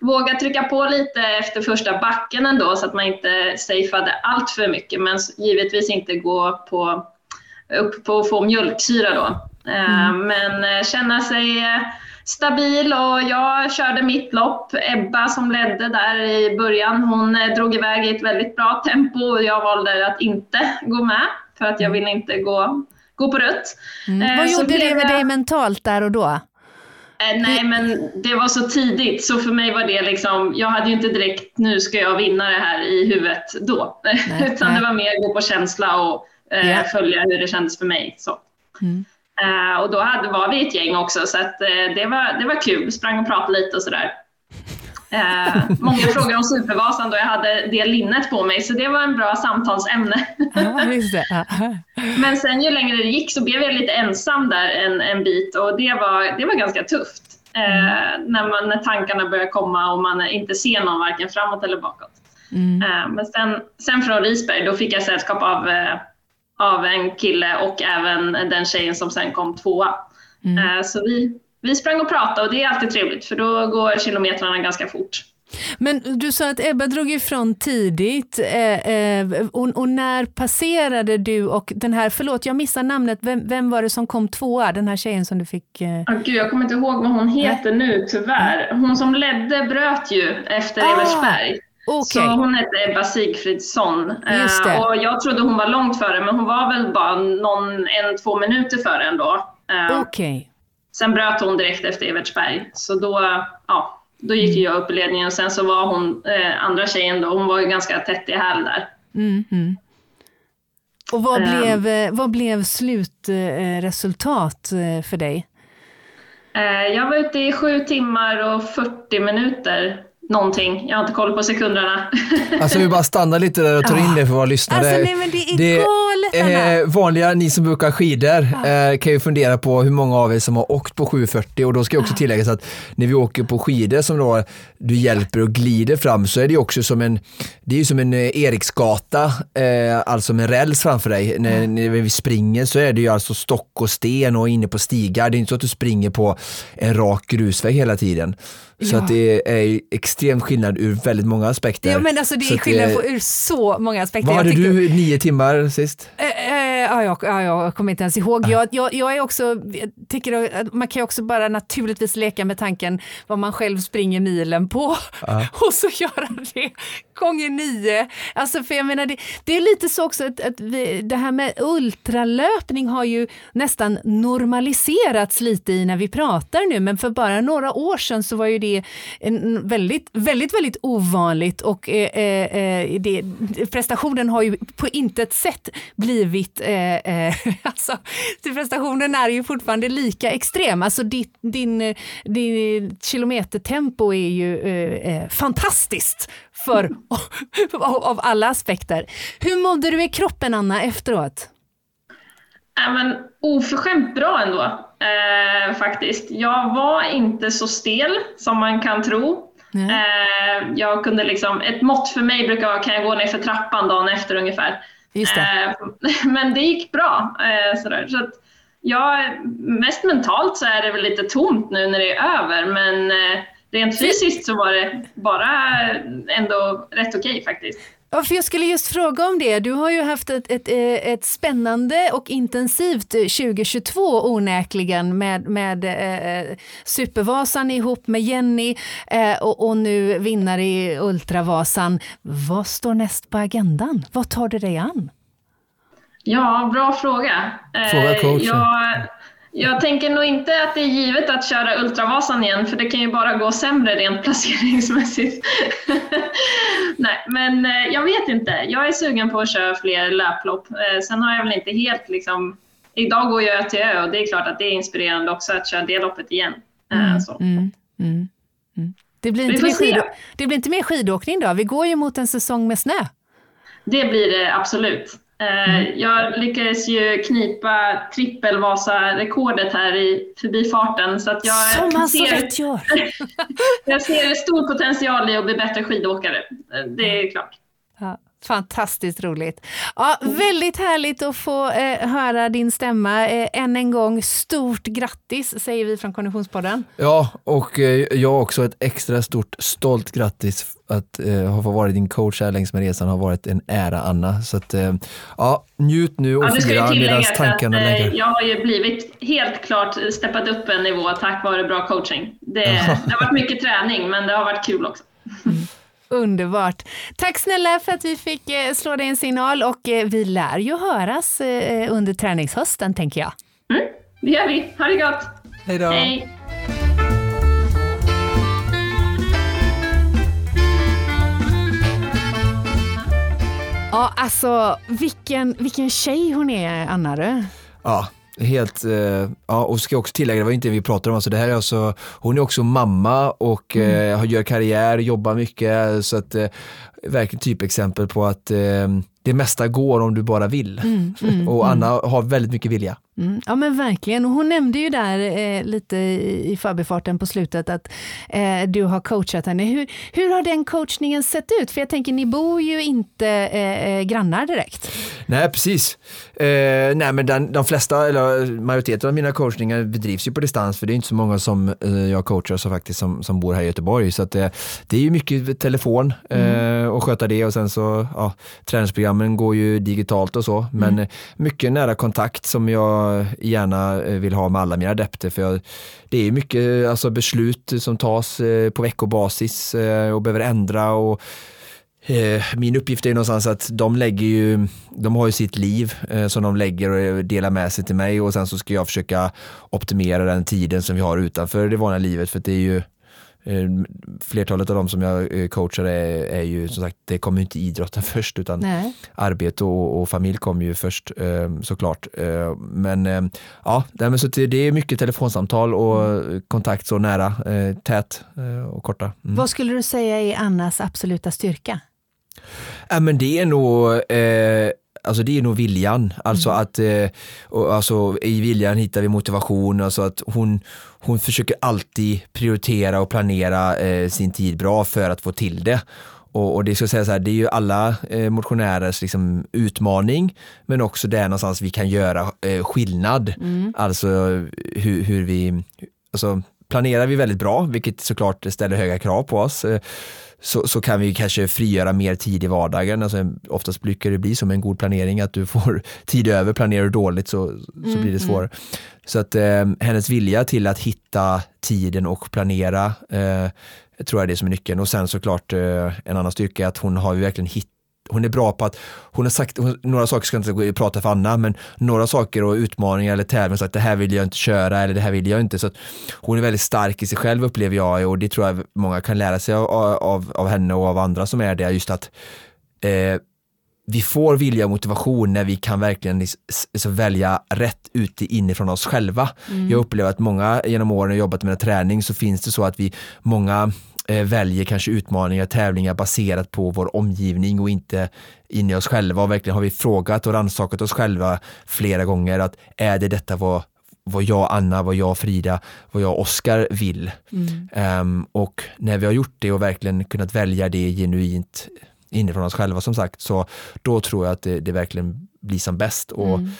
våga trycka på lite efter första backen ändå så att man inte safeade allt för mycket men givetvis inte gå på, upp på att få mjölksyra då. Eh, mm. Men eh, känna sig eh, stabil och jag körde mitt lopp. Ebba som ledde där i början, hon drog iväg i ett väldigt bra tempo och jag valde att inte gå med för att jag ville inte gå, gå på rött. Mm. Vad gjorde det med dig mentalt där och då? Eh, nej, men det var så tidigt så för mig var det liksom, jag hade ju inte direkt nu ska jag vinna det här i huvudet då. Nej, Utan nej. det var mer gå på känsla och eh, yeah. följa hur det kändes för mig. Så. Mm. Eh, och då hade, var vi ett gäng också så att, eh, det, var, det var kul, sprang och pratade lite och sådär. Eh, många frågor om Supervasan då jag hade det linnet på mig, så det var en bra samtalsämne. Men sen ju längre det gick så blev jag lite ensam där en, en bit och det var, det var ganska tufft. Eh, när, man, när tankarna börjar komma och man inte ser någon varken framåt eller bakåt. Mm. Eh, men sen, sen från Risberg, då fick jag sällskap av, eh, av en kille och även den tjejen som sen kom tvåa. Mm. Eh, så vi, vi sprang och pratade och det är alltid trevligt för då går kilometrarna ganska fort. Men du sa att Ebba drog ifrån tidigt eh, eh, och, och när passerade du och den här, förlåt jag missar namnet, vem, vem var det som kom tvåa, den här tjejen som du fick? Eh... Ah, gud, jag kommer inte ihåg vad hon heter nu tyvärr. Hon som ledde bröt ju efter Ah, Evertsberg. Okej, Så hon hette Ebba Sigfridsson. Eh, och jag trodde hon var långt före, men hon var väl bara någon, en, två minuter före ändå. Eh, okej. Sen bröt hon direkt efter Evertsberg. Så då, ja, då gick ju jag upp i ledningen och sen så var hon, eh, andra tjejen då, hon var ju ganska tätt i häl där. Mm, mm. Och vad Ehm. blev, eh, vad blev slutresultat eh, för dig? Eh, jag var ute i sju timmar och 40 minuter någonting. Jag har inte koll på sekunderna. Alltså vi bara stannar lite där och tar in det för våra lyssnare. Alltså nej men det är galet Anna. Eh, vanliga, ni som brukar skidor eh, kan ju fundera på hur många av er som har åkt på 740 och då ska jag också tillägga att när vi åker på skidor som då du hjälper och glider fram så är det också som en, det är som en eh, Eriksgata, eh, alltså med räls framför dig. När, när vi springer så är det ju alltså stock och sten och inne på stigar. Det är inte så att du springer på en rak grusväg hela tiden. Så Ja. att det är extrem skillnad ur väldigt många aspekter. Ja men alltså det Så är att, skillnad på, ur så många aspekter. Vad hade du, nio timmar sist? Eh, eh, ja, jag, ja, jag kommer inte ens ihåg. Jag, jag, jag är också, jag tycker att man kan ju också bara naturligtvis leka med tanken vad man själv springer milen på och så göra det gånger nio. Alltså för jag menar det, det är lite så också att, att vi, det här med ultralöpning har ju nästan normaliserats lite i när vi pratar nu men för bara några år sedan så var ju det en väldigt, väldigt, väldigt ovanligt och eh, eh, eh det, prestationen har ju på intet sätt blivit, eh, eh, alltså prestationen är ju fortfarande lika extrem. Alltså ditt, din, eh, din kilometertempo är ju eh, eh fantastiskt för, av, av alla aspekter. Hur mådde du i kroppen Anna efteråt? Nej, men oförskämt bra ändå, eh, faktiskt. Jag var inte så stel som man kan tro. Eh, jag kunde liksom, ett mått för mig brukar vara, kan jag gå ner för trappan dagen efter ungefär? Just det. Eh, men det gick bra. Eh, sådär. Så att jag, mest mentalt så är det väl lite tomt nu när det är över, men eh, rent fysiskt så var det bara ändå rätt okej faktiskt. Ja, för jag skulle just fråga om det. Du har ju haft ett, ett, eh, ett spännande och intensivt eh, 2022 onäkligen med, med eh, Supervasan ihop med Jenny eh, och, och nu vinnare i Ultravasan. Vad står näst på agendan? Vad tar du dig an? Ja, bra fråga. Eh, Fråga coachen. Jag, jag tänker nog inte att det är givet att köra Ultravasan igen, för det kan ju bara gå sämre rent placeringsmässigt. Nej, men eh, jag vet inte. Jag är sugen på att köra fler löplopp. Eh, Sen har jag väl inte helt liksom... Idag går jag till ö och det är klart att det är inspirerande också att köra det loppet igen. Eh. Mm, mm, mm. Det, blir Vi inte får mer se. skid, det blir inte mer skidåkning då? Vi går ju mot en säsong med snö. Det blir det absolut. Eh, Jag lyckades ju knipa trippelvasa-rekordet här i förbifarten. Så att jag, Som man så ser, rätt gör. jag ser stor potential i att bli bättre skidåkare. Eh, Det är klart. Ja, fantastiskt roligt. Ja, väldigt härligt att få eh, höra din stämma. Eh, än en gång, stort grattis säger vi från Konditionspodden. Ja, och eh, jag också ett extra stort stolt grattis att eh, ha fått vara din coach här längs med resan har varit en ära Anna. Så att, eh, ja, njut nu och Ja, fira medan tilläggas att tankarna eh, lägger. jag har ju blivit helt klart steppat upp en nivå tack vare bra coaching. Det, det har varit mycket träning, men det har varit kul också. Underbart. Tack snälla för att vi fick eh, slå dig en signal och eh, vi lär ju höras eh, under träningshösten tänker jag. Det gör vi. Ha det gott! Hej då! Hej! Ja, alltså vilken, vilken tjej hon är, Anna. du. Ja, Helt, eh, ja och ska också tillägga, det var inte det vi pratade om, alltså det här är alltså, hon är också mamma och eh, gör karriär, jobbar mycket, så att eh, verkligen typexempel på att eh, det mesta går om du bara vill. Mm, mm, och mm. Anna har väldigt mycket vilja. Mm, ja men verkligen, och hon nämnde ju där eh, lite i, i förbifarten på slutet att eh, du har coachat henne. Hur, hur har den coachningen sett ut? För jag tänker, ni bor ju inte eh, eh grannar direkt. Nej, precis. Eh, nej, men den, de flesta, eller majoriteten av mina coachningar bedrivs ju på distans, för det är inte så många som eh, jag coachar så faktiskt som, som bor här i Göteborg. Så att, det är ju mycket telefon mm. och sköta det och sen så, ja, träningsprogrammen går ju digitalt och så, men mm. mycket nära kontakt som jag gärna eh, vill ha med alla mina adepter. För jag, det är mycket eh, alltså, beslut som tas eh, på veckobasis och behöver ändra. och min uppgift är någonstans att de lägger ju, de har ju sitt liv som de lägger och delar med sig till mig och sen så ska jag försöka optimera den tiden som vi har utanför det vanliga livet för det är ju flertalet av de som jag eh, coachar är, är ju som sagt, det kommer inte idrotten först utan Nej. arbete och, och, familj kommer ju först eh, såklart. Men ja, så det är mycket telefonsamtal och kontakt så nära, tät och korta. Mm. Vad skulle du säga är Annas absoluta styrka? Ja, men det är nog eh, Alltså det är nog viljan, alltså mm. att eh, alltså, i viljan hittar vi motivation, alltså att hon, hon försöker alltid prioritera och planera eh, sin tid bra för att få till det. Och, och det ska säga så här, det är ju alla eh, motionärers liksom, utmaning, men också där någonstans vi kan göra eh, skillnad. Mm. Alltså hur, hur vi, alltså planerar vi väldigt bra, vilket såklart ställer höga krav på oss, eh, så, så kan vi kanske frigöra mer tid i vardagen. Alltså, oftast brukar det bli som en god planering, att du får tid över. Planerar du dåligt så, så mm, blir det mm. svårare. Så att eh, hennes vilja till att hitta tiden och planera eh, tror jag är det som är nyckeln. Och sen såklart eh, en annan styrka är att hon har ju verkligen hittat hon är bra på att, hon har sagt, hon, några saker ska jag inte prata för Anna, men några saker och utmaningar eller tävlingar, sagt det här vill jag inte köra eller det här vill jag inte. Så hon är väldigt stark i sig själv upplever jag och det tror jag många kan lära sig av, av, av henne och av andra som är det, just att eh, vi får vilja och motivation när vi kan verkligen så välja rätt ute inifrån oss själva. Mm. Jag upplever att många genom åren jobbat med träning så finns det så att vi, många väljer kanske utmaningar, tävlingar baserat på vår omgivning och inte in i oss själva. Och verkligen har vi frågat och rannsakat oss själva flera gånger att är det detta vad vad jag Anna, vad jag Frida, vad jag Oskar vill. Mm. Um, och när vi har gjort det och verkligen kunnat välja det genuint inifrån oss själva som sagt, så då tror jag att det, det verkligen blir som bäst. Och mm.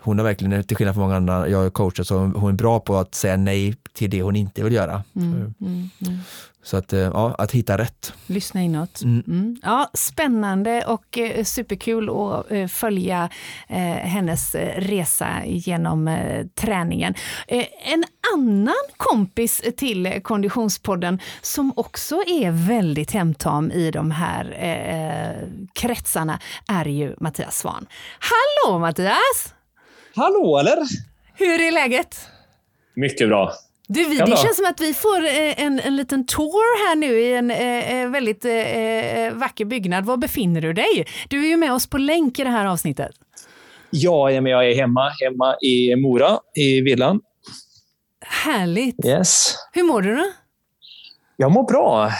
Hon har verkligen, till skillnad från många andra jag har coachat, så hon är bra på att säga nej till det hon inte vill göra. Mm. Så att, eh, ja, att hitta rätt. Lyssna inåt. Mm. Mm. Ja, spännande och eh, superkul att eh, följa hennes resa genom träningen. en annan kompis till Konditionspodden som också är väldigt hemtam i de här kretsarna är ju Mattias Svan. Hallå Mattias! Hallå eller? Hur är läget? Mycket bra. Du, vi, det känns som att vi får eh, en, en liten tour här nu i en eh, eh väldigt eh, eh, vacker byggnad. Var befinner du dig? Du är ju med oss på länk i det här avsnittet. Ja, jag är hemma, hemma i Mora, i villan. Härligt. Yes. Hur mår du då? Jag mår bra,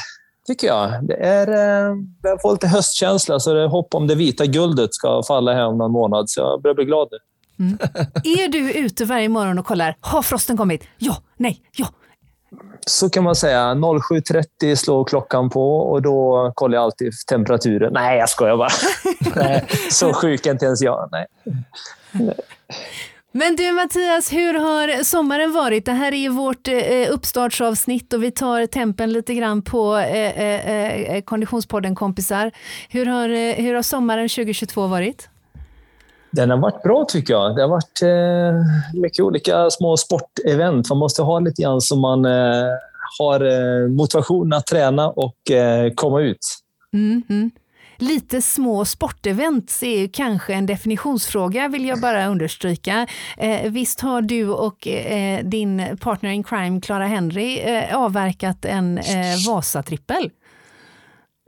tycker jag. Det är, jag får lite höstkänsla, så det är hopp om det vita guldet ska falla här om någon månad. Så jag börjar bli glad nu. Mm. Är du ute varje morgon och kollar, har frosten kommit? Ja, nej, ja. Så kan man säga. 07.30 slår klockan på och då kollar jag alltid temperaturen. Nej, jag skojar bara. nej, så sjuk är inte ens jag. Nej. Men du Mattias, hur har sommaren varit? Det här är vårt eh, uppstartsavsnitt och vi tar tempen lite grann på eh, eh, eh Konditionspodden kompisar. Hur har, eh, hur har sommaren 2022 varit? Den har varit bra tycker jag. Det har varit eh, mycket olika små sportevent. Man måste ha lite grann så man eh, har eh, motivation att träna och eh, komma ut. Mm, mm. Lite små sportevent är ju kanske en definitionsfråga vill jag bara understryka. Eh, visst har du och eh, din partner in crime Clara Henry eh, avverkat en eh, Vasatrippel?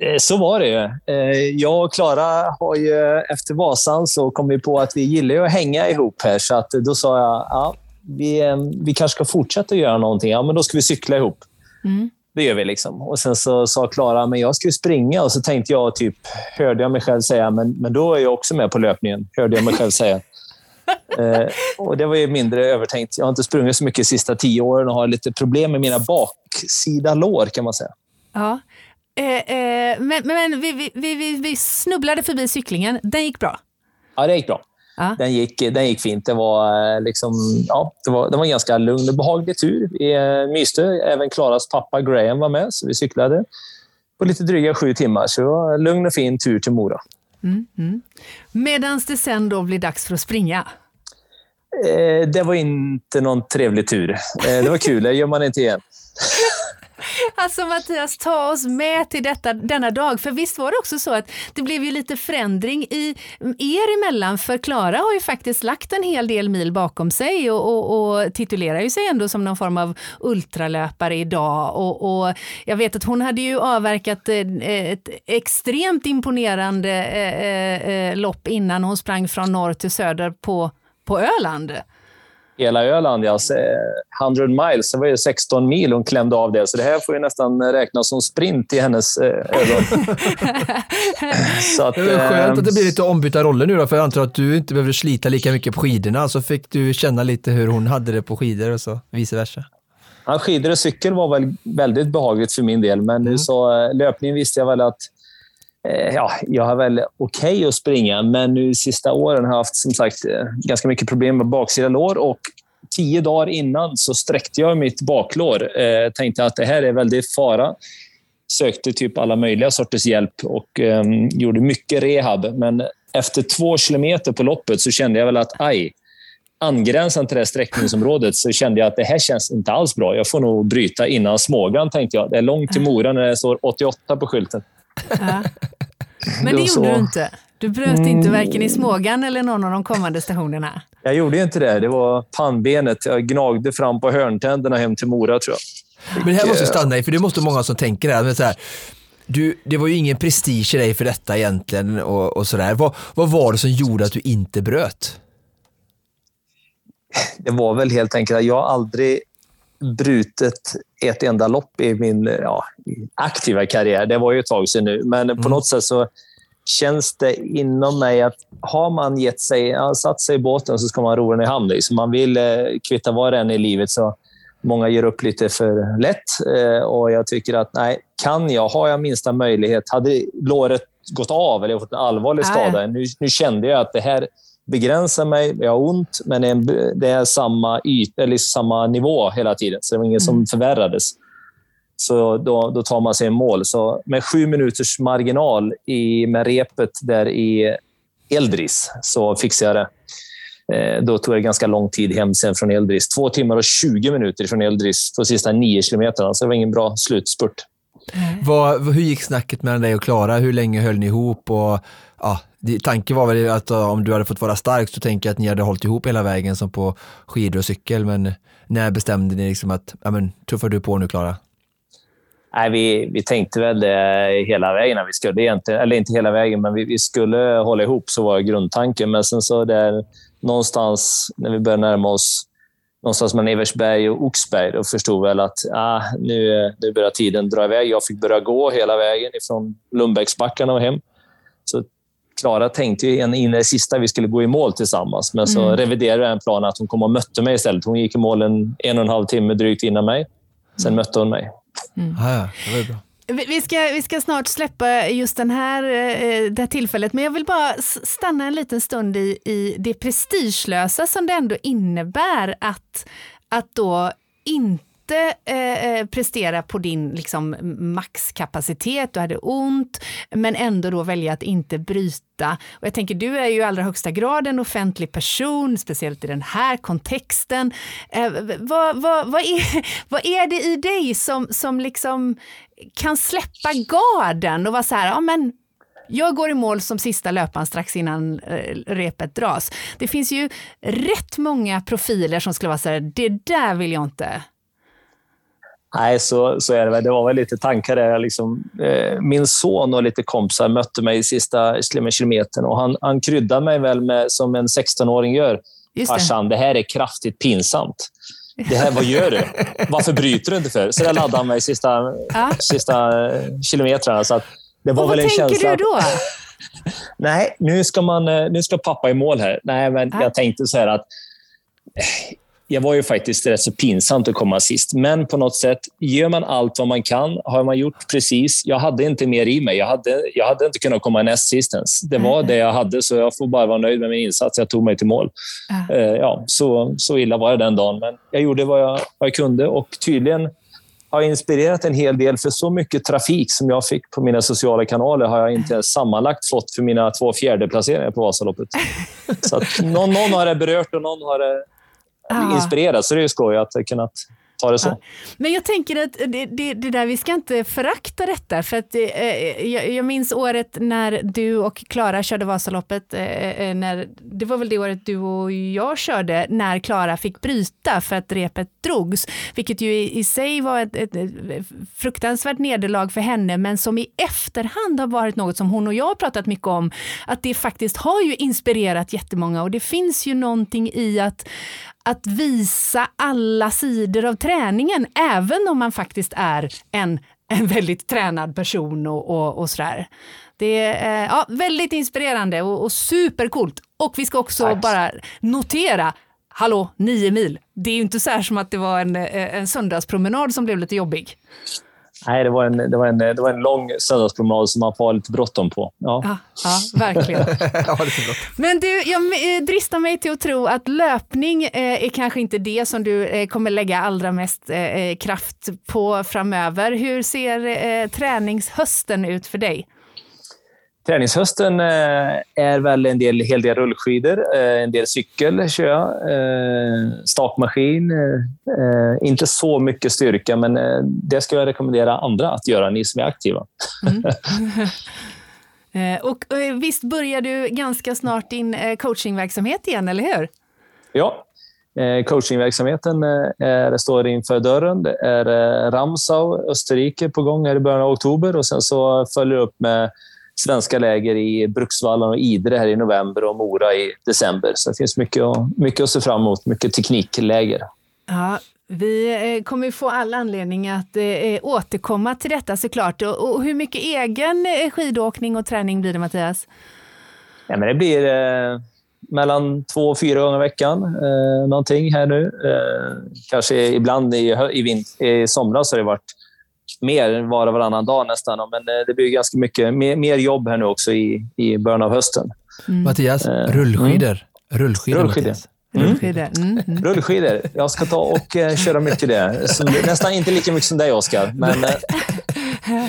Eh, så var det ju. Eh, jag och Klara har ju efter Vasan så kom vi på att vi gillar att hänga ihop här. Så att då sa jag, ja, vi, eh, vi kanske ska fortsätta göra någonting. Ja, men då ska vi cykla ihop. Mm. Det gör vi. liksom. Och Sen så sa Klara, men jag ska ju springa. Och så tänkte jag, typ, hörde jag mig själv säga, men, men då är jag också med på löpningen. Hörde jag mig själv säga. eh, och Det var ju mindre övertänkt. Jag har inte sprungit så mycket de sista tio åren och har lite problem med mina baksida lår, kan man säga. Ja. Eh, eh, men men vi, vi, vi, vi snubblade förbi cyklingen. Den gick bra? Ja, det gick bra. Ja. Den, gick, den gick fint. Det var, eh, liksom, ja, det var, det var en ganska lugn och behaglig tur. Vi eh, myste. Även Klaras pappa Graham var med, så vi cyklade på lite dryga sju timmar. Så det var en lugn och fin tur till Mora. Mm, mm. Medan det sen då blir dags för att springa? Eh, det var inte någon trevlig tur. Eh, det var kul, det gör man inte igen. Alltså Mattias, ta oss med till detta, denna dag. För visst var det också så att det blev ju lite förändring i er emellan. För Klara har ju faktiskt lagt en hel del mil bakom sig och, och, och titulerar ju sig ändå som någon form av ultralöpare idag. Och, och jag vet att hon hade ju avverkat eh, ett extremt imponerande eh, eh, lopp innan hon sprang från norr till söder på, på Öland hela Öland. Ja. 100 miles, det var ju 16 mil hon klämde av det. Så det här får ju nästan räknas som sprint i hennes eh, ögon. så att, det är skönt att det blir lite ombytta roller nu då, för jag antar att du inte behöver slita lika mycket på skidorna. Så fick du känna lite hur hon hade det på skidor och så vice versa. Ja, skidor och cykel var väl väldigt behagligt för min del, men mm. så eh, löpning visste jag väl att Eh, ja, jag har väl okej okay att springa, men nu sista åren har jag haft som sagt eh, ganska mycket problem med baksida lår och tio dagar innan så sträckte jag mitt baklår. Eh, tänkte att det här är väldigt fara. Sökte typ alla möjliga sorters hjälp och eh, gjorde mycket rehab. Men efter två kilometer på loppet så kände jag väl att aj, angränsande till det här sträckningsområdet så kände jag att det här känns inte alls bra. Jag får nog bryta innan Smågan, tänkte jag. Det är långt till Mora när det står 88 på skylten. Ja. Men det gjorde du inte? Du bröt mm. inte varken i Smågan eller någon av de kommande stationerna? Jag gjorde inte det. Det var pannbenet. Jag gnagde fram på hörntänderna hem till Mora, tror jag. Men det här måste stanna i, för det måste många som tänker det här. Men så här du, det var ju ingen prestige i dig för detta egentligen och, och sådär. Vad, vad var det som gjorde att du inte bröt? Det var väl helt enkelt att jag aldrig brutit ett enda lopp i min ja, aktiva karriär. Det var ju ett tag sedan nu, men mm. på något sätt så känns det inom mig att har man gett sig, satt sig i båten så ska man ro den i hamn. Liksom. Man vill eh, kvitta vad det än i livet. så Många ger upp lite för lätt eh, och jag tycker att nej, kan jag, har jag minsta möjlighet. Hade låret gått av eller jag fått en allvarlig skada, nu, nu kände jag att det här begränsar mig, jag har ont, men det är samma, yta, eller samma nivå hela tiden. Så det var inget mm. som förvärrades. Så då, då tar man sig en mål. Så med sju minuters marginal i, med repet där i Eldris så fixade jag det. Eh, då tog det ganska lång tid hem sen från Eldris. Två timmar och 20 minuter från Eldris på sista nio kilometerna. Så det var ingen bra slutspurt. Vad, hur gick snacket mellan dig och Klara? Hur länge höll ni ihop? Och, ja, tanken var väl att om du hade fått vara stark så tänker jag att ni hade hållit ihop hela vägen som på skidor och cykel. Men när bestämde ni liksom att ja, men, tuffar du på nu Klara? Nej, vi, vi tänkte väl det hela vägen. Vi skulle egentligen, eller inte hela vägen, men vi, vi skulle hålla ihop, så var grundtanken. Men sen så där någonstans när vi började närma oss någonstans mellan Eversberg och Oxberg, då förstod väl att ah, nu, nu börjar tiden dra iväg. Jag fick börja gå hela vägen från Lundbäcksbackarna och hem. Så Klara tänkte ju in i det sista vi skulle gå i mål tillsammans, men så mm. reviderade jag en plan att hon kom och mötte mig istället. Hon gick i mål en, en och en halv timme drygt innan mig. Sen mm. mötte hon mig. Mm. Ah, ja, det var bra. Vi ska, vi ska snart släppa just den här, eh, det här tillfället, men jag vill bara stanna en liten stund i, i det prestigelösa som det ändå innebär att, att då inte eh, eh, prestera på din liksom, maxkapacitet, du hade ont, men ändå då välja att inte bryta. Och jag tänker, du är ju i allra högsta grad en offentlig person, speciellt i den här kontexten. Eh, vad, vad, vad, är, vad är det i dig som, som liksom kan släppa garden och vara så här, ja men jag går i mål som sista löparen strax innan eh, repet dras. Det finns ju rätt många profiler som skulle vara så här, det där vill jag inte Nej, så, så är det väl. Det var väl lite tankar där. Liksom, eh, min son och lite kompisar mötte mig i sista kilometern och han, han kryddade mig väl med, som en 16-åring gör. Just det. Farsan, det här är kraftigt pinsamt. Det här, vad gör du? Varför bryter du inte för? Så där laddade han mig sista, Ja. sista eh, kilometrarna. Så det var Och väl vad en tänker känsla du att- då? Nej, nu ska, man, eh, nu ska pappa i mål här. Nej, men Ja. jag tänkte så här att jag var ju faktiskt rätt så pinsamt att komma sist. Men på något sätt, gör man allt vad man kan, har man gjort precis. Jag hade inte mer i mig. Jag hade, jag hade inte kunnat komma näst sist ens. Det var det jag hade, så jag får bara vara nöjd med min insats. Jag tog mig till mål. Ja. Eh, Ja, så, så illa var det den dagen. Men jag gjorde vad jag, vad jag kunde och tydligen har inspirerat en hel del. För så mycket trafik som jag fick på mina sociala kanaler har jag inte sammanlagt fått för mina två fjärdeplaceringar på Vasaloppet. Så att någon, någon har det berört och någon har det Ja. inspirerat. Så det är ju skoj att kunnat ta det så. Ja. Men jag tänker att det, det, det där, vi ska inte förakta detta. För att, eh, jag, jag minns året när du och Klara körde Vasaloppet. Eh, eh, när, det var väl det året du och jag körde, när Klara fick bryta för att repet drogs. Vilket ju i, i sig var ett, ett, ett fruktansvärt nederlag för henne, men som i efterhand har varit något som hon och jag har pratat mycket om. Att det faktiskt har ju inspirerat jättemånga och det finns ju någonting i att att visa alla sidor av träningen, även om man faktiskt är en, en väldigt tränad person och, och, och sådär. Det är ja, väldigt inspirerande och, och supercoolt. Och vi ska också Tack. bara notera, hallå, nio mil. Det är ju inte så här som att det var en, eh, en söndagspromenad som blev lite jobbig. Nej, det var, en, det, var en, det var en lång söndagspromenad som man får ha lite bråttom på. Ja. Ja, ja verkligen. Men du, jag eh, dristar mig till att tro att löpning eh, är kanske inte det som du eh, kommer lägga allra mest kraft på framöver. Hur ser träningshösten ut för dig? Träningshösten eh, är väl en del, hel del rullskidor, eh, en del cykel kör jag, eh, stakmaskin. Inte så mycket styrka, men det ska jag rekommendera andra att göra, ni som är aktiva. Eh, och visst börjar du ganska snart din coachingverksamhet igen, eller hur? Ja, coachingverksamheten är, står inför dörren. Det är Ramsau, Österrike på gång här i början av oktober och sen så följer det upp med svenska läger i Bruksvallen och Idre här i november och Mora i december. Så det finns mycket att, mycket att se fram emot, mycket teknikläger. Ja, vi eh, kommer ju få all anledning att eh, återkomma till detta såklart. Och, hur mycket egen eh, skidåkning och träning blir det, Mattias? Ja, men det blir eh, mellan två och fyra gånger i veckan. Eh, någonting här nu. Eh, kanske ibland i, i, vin- i somras har det varit mer var och varannan dag nästan. Men eh, det blir ganska mycket mer, mer jobb här nu också i, i början av hösten. Mattias, Eh, rullskidor. Rullskidor, Rullskidor. Mattias. Rullskidor. Mm. Mm. Rullskidor. Jag ska ta och eh, köra mycket det. Som, nästan inte lika mycket som dig, Oskar. Men eh,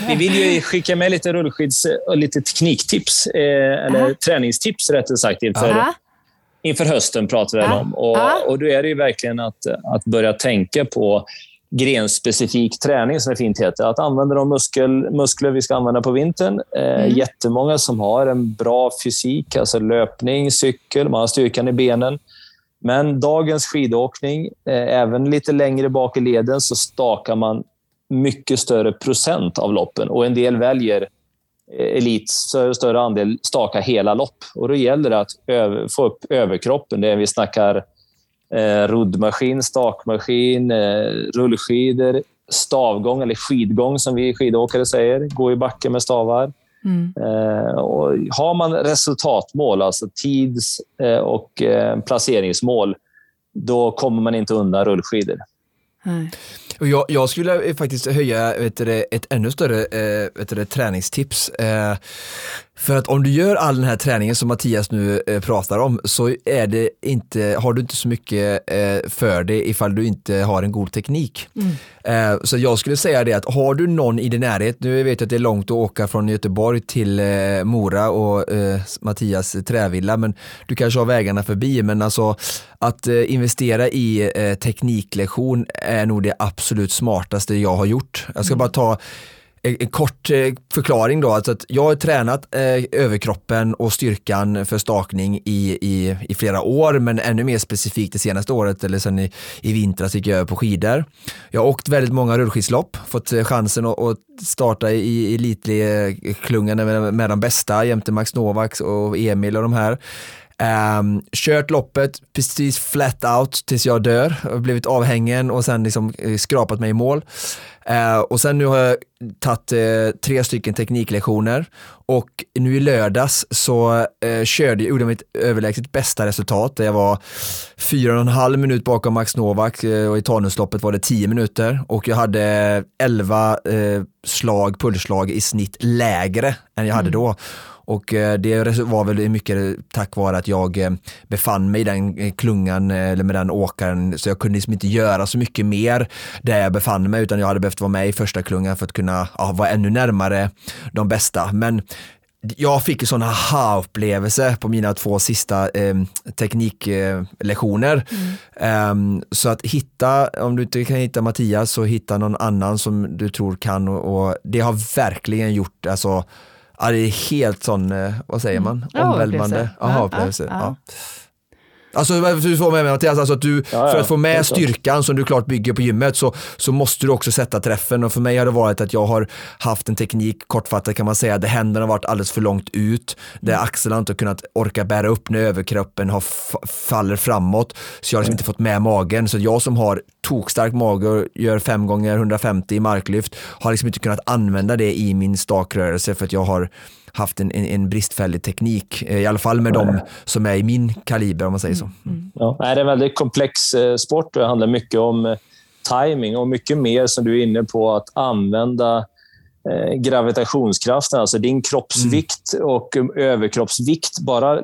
vi vill ju skicka med lite rullskids och lite tekniktips. Eh, eller Aha. träningstips, rättare sagt, inför, Ja. inför hösten pratar vi om. Och, och då är det ju verkligen att, att börja tänka på grenspecifik träning, som det fint heter. Att använda de muskel, muskler vi ska använda på vintern. Eh, Mm. Jättemånga som har en bra fysik, alltså löpning, cykel, man har styrkan i benen. Men dagens skidåkning, eh, även lite längre bak i leden, så stakar man mycket större procent av loppen. Och en del väljer eh, elit, större, större andel staka hela lopp. Och då gäller det att över, få upp överkroppen. Det är, vi snackar eh, roddmaskin, stakmaskin, eh, rullskidor, stavgång eller skidgång som vi skidåkare säger. Gå i backen med stavar. Mm. Eh, och har man resultatmål, alltså tids eh, och eh, placeringsmål, då kommer man inte undan rullskidor. Nej. Och jag, jag skulle eh, faktiskt höja vet du, ett ännu större eh, vet du, träningstips. Eh, för att om du gör all den här träningen som Mattias nu eh, pratar om så är det inte, har du inte så mycket eh, för det ifall du inte har en god teknik. Eh, så jag skulle säga det att har du någon i din närhet, nu vet jag att det är långt att åka från Göteborg till Mora och Mattias trävilla, men du kanske har vägarna förbi, men alltså att investera i tekniklektion är nog det absolut smartaste jag har gjort. Jag ska bara ta en, en kort eh, förklaring då, alltså att jag har tränat eh, överkroppen och styrkan för stakning i, i, i flera år, men ännu mer specifikt det senaste året, eller sen i, i vintras gick jag över på skidor. Jag har åkt väldigt många rullskidslopp, fått eh, chansen att, att starta i elitklungan med, med de bästa, jämte Max Novak och Emil och de här. Um, kört loppet precis flat out tills jag dör, blivit avhängen och sen liksom eh, skrapat mig i mål. Uh, och sen nu har jag tagit uh, tre stycken tekniklektioner och nu i lördags så uh, körde, gjorde jag mitt överlägset bästa resultat. Jag var fyra och en halv minut bakom Max Novak och i Tanusloppet var det tio minuter och jag hade elva slag, pulsslag i snitt lägre än jag hade mm. då. Och eh, det var väl mycket tack vare att jag eh, befann mig i den eh, klungan eller med den åkaren så jag kunde liksom inte göra så mycket mer där jag befann mig utan jag hade behövt vara med i första klungan för att kunna ja, vara ännu närmare de bästa. Men jag fick en sån aha-upplevelse på mina två sista eh, tekniklektioner. Mm. Eh, så att hitta, om du inte kan hitta Mattias så hitta någon annan som du tror kan och, och det har verkligen gjort alltså Ja, det är helt sån, eh, vad säger man, mm. omvälvande aha-upplevelse. Ja, ja. Alltså du får med mig Mattias, alltså att du, ja, för att få med styrkan som du klart bygger på gymmet så, så måste du också sätta träffen och för mig har det varit att jag har haft en teknik, kortfattat kan man säga, där händerna har varit alldeles för långt ut, där mm. axlarna inte har kunnat orka bära upp när överkroppen har faller framåt, så jag har liksom mm. inte fått med magen. Så jag som har tokstark mage och gör 5 gånger 150 i marklyft har liksom inte kunnat använda det i min stakrörelse för att jag har haft en, en, en, bristfällig teknik, eh, i alla fall med de som är i min kaliber om man säger så. Mm. mm. Ja, det är en väldigt komplex eh, sport och det handlar mycket om eh, timing och mycket mer som du är inne på att använda gravitationskraften, alltså din kroppsvikt mm. och överkroppsvikt. Bara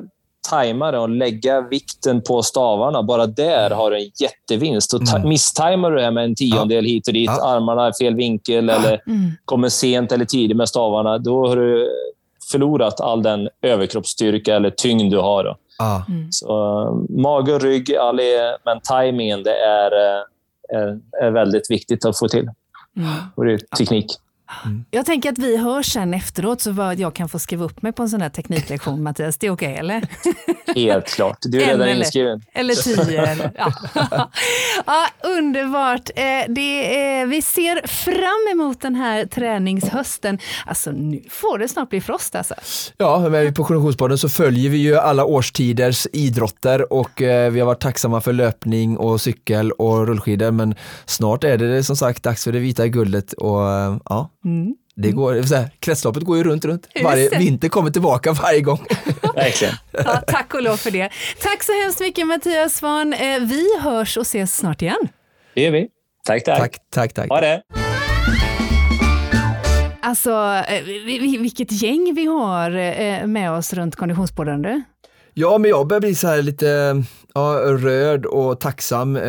tajma det och lägga vikten på stavarna. Bara där har du en jättevinst. Och mm. Misstajmar du det med en tiondel ja. hit och dit, ja. armarna i fel vinkel eller mm. kommer sent eller tidigt med stavarna, då har du förlorat all den överkroppsstyrka eller tyngd du har. Ah. Mm. Så, mage och rygg, all är, men tajmingen det är, eh, är, är, väldigt viktigt att få till. Mm. Och det är teknik. Mm. Jag tänker att vi hörs sen efteråt så att jag kan få skriva upp mig på en sån här tekniklektion Mattias. Det är okej okay, eller? Helt klart. Du är redan inskriven. Eller tio. Eller, ja. ja, underbart. Eh, det är, vi ser fram emot den här träningshösten. Alltså nu får det snart bli frost alltså. Ja, men på Konditionspodden så följer vi ju alla årstiders idrotter och eh, vi har varit tacksamma för löpning och cykel och rullskidor men snart är det som sagt dags för det vita guldet och eh, ja, Mm. Det går, så här, kretsloppet går ju runt, runt. Varje vinter kommer tillbaka varje gång. Verkligen. Ja, tack och lov för det. Tack så hemskt mycket Mattias Svahn. Eh, vi hörs och ses snart igen. Det gör vi. Tack, tack. Tack, tack. tack. Ha det. Alltså, eh, vilket gäng vi har eh, med oss runt Konditionspodden. Ja, men jag börjar bli så här lite ja, rörd och tacksam eh,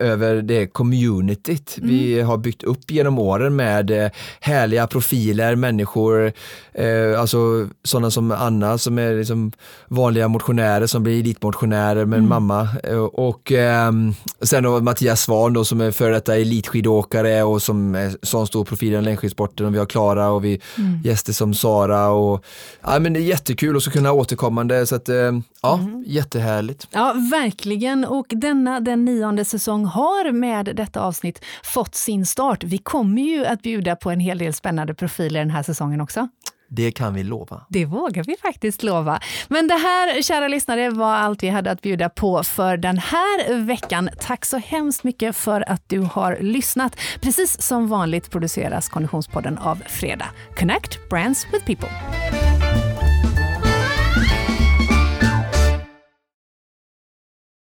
över det communityt mm. vi har byggt upp genom åren med eh, härliga profiler, människor, eh, alltså sådana som Anna som är liksom vanliga motionärer som blir elitmotionärer med mm. mamma eh, och ehm, sen då Mattias Svan då som är före detta elitskidåkare och som är sån stor profil i längdskidsporten och vi har Klara och vi mm. gäster som Sara och ja men det är jättekul och så kunna återkommande så att eh, ja, mm. jättehärligt. Ja, verkligen. Och denna, den nionde säsong har med detta avsnitt fått sin start. Vi kommer ju att bjuda på en hel del spännande profiler den här säsongen också. Det kan vi lova. Det vågar vi faktiskt lova. Men det här, kära lyssnare, var allt vi hade att bjuda på för den här veckan. Tack så hemskt mycket för att du har lyssnat. Precis som vanligt produceras Konditionspodden av Fredag. Connect Brands with People.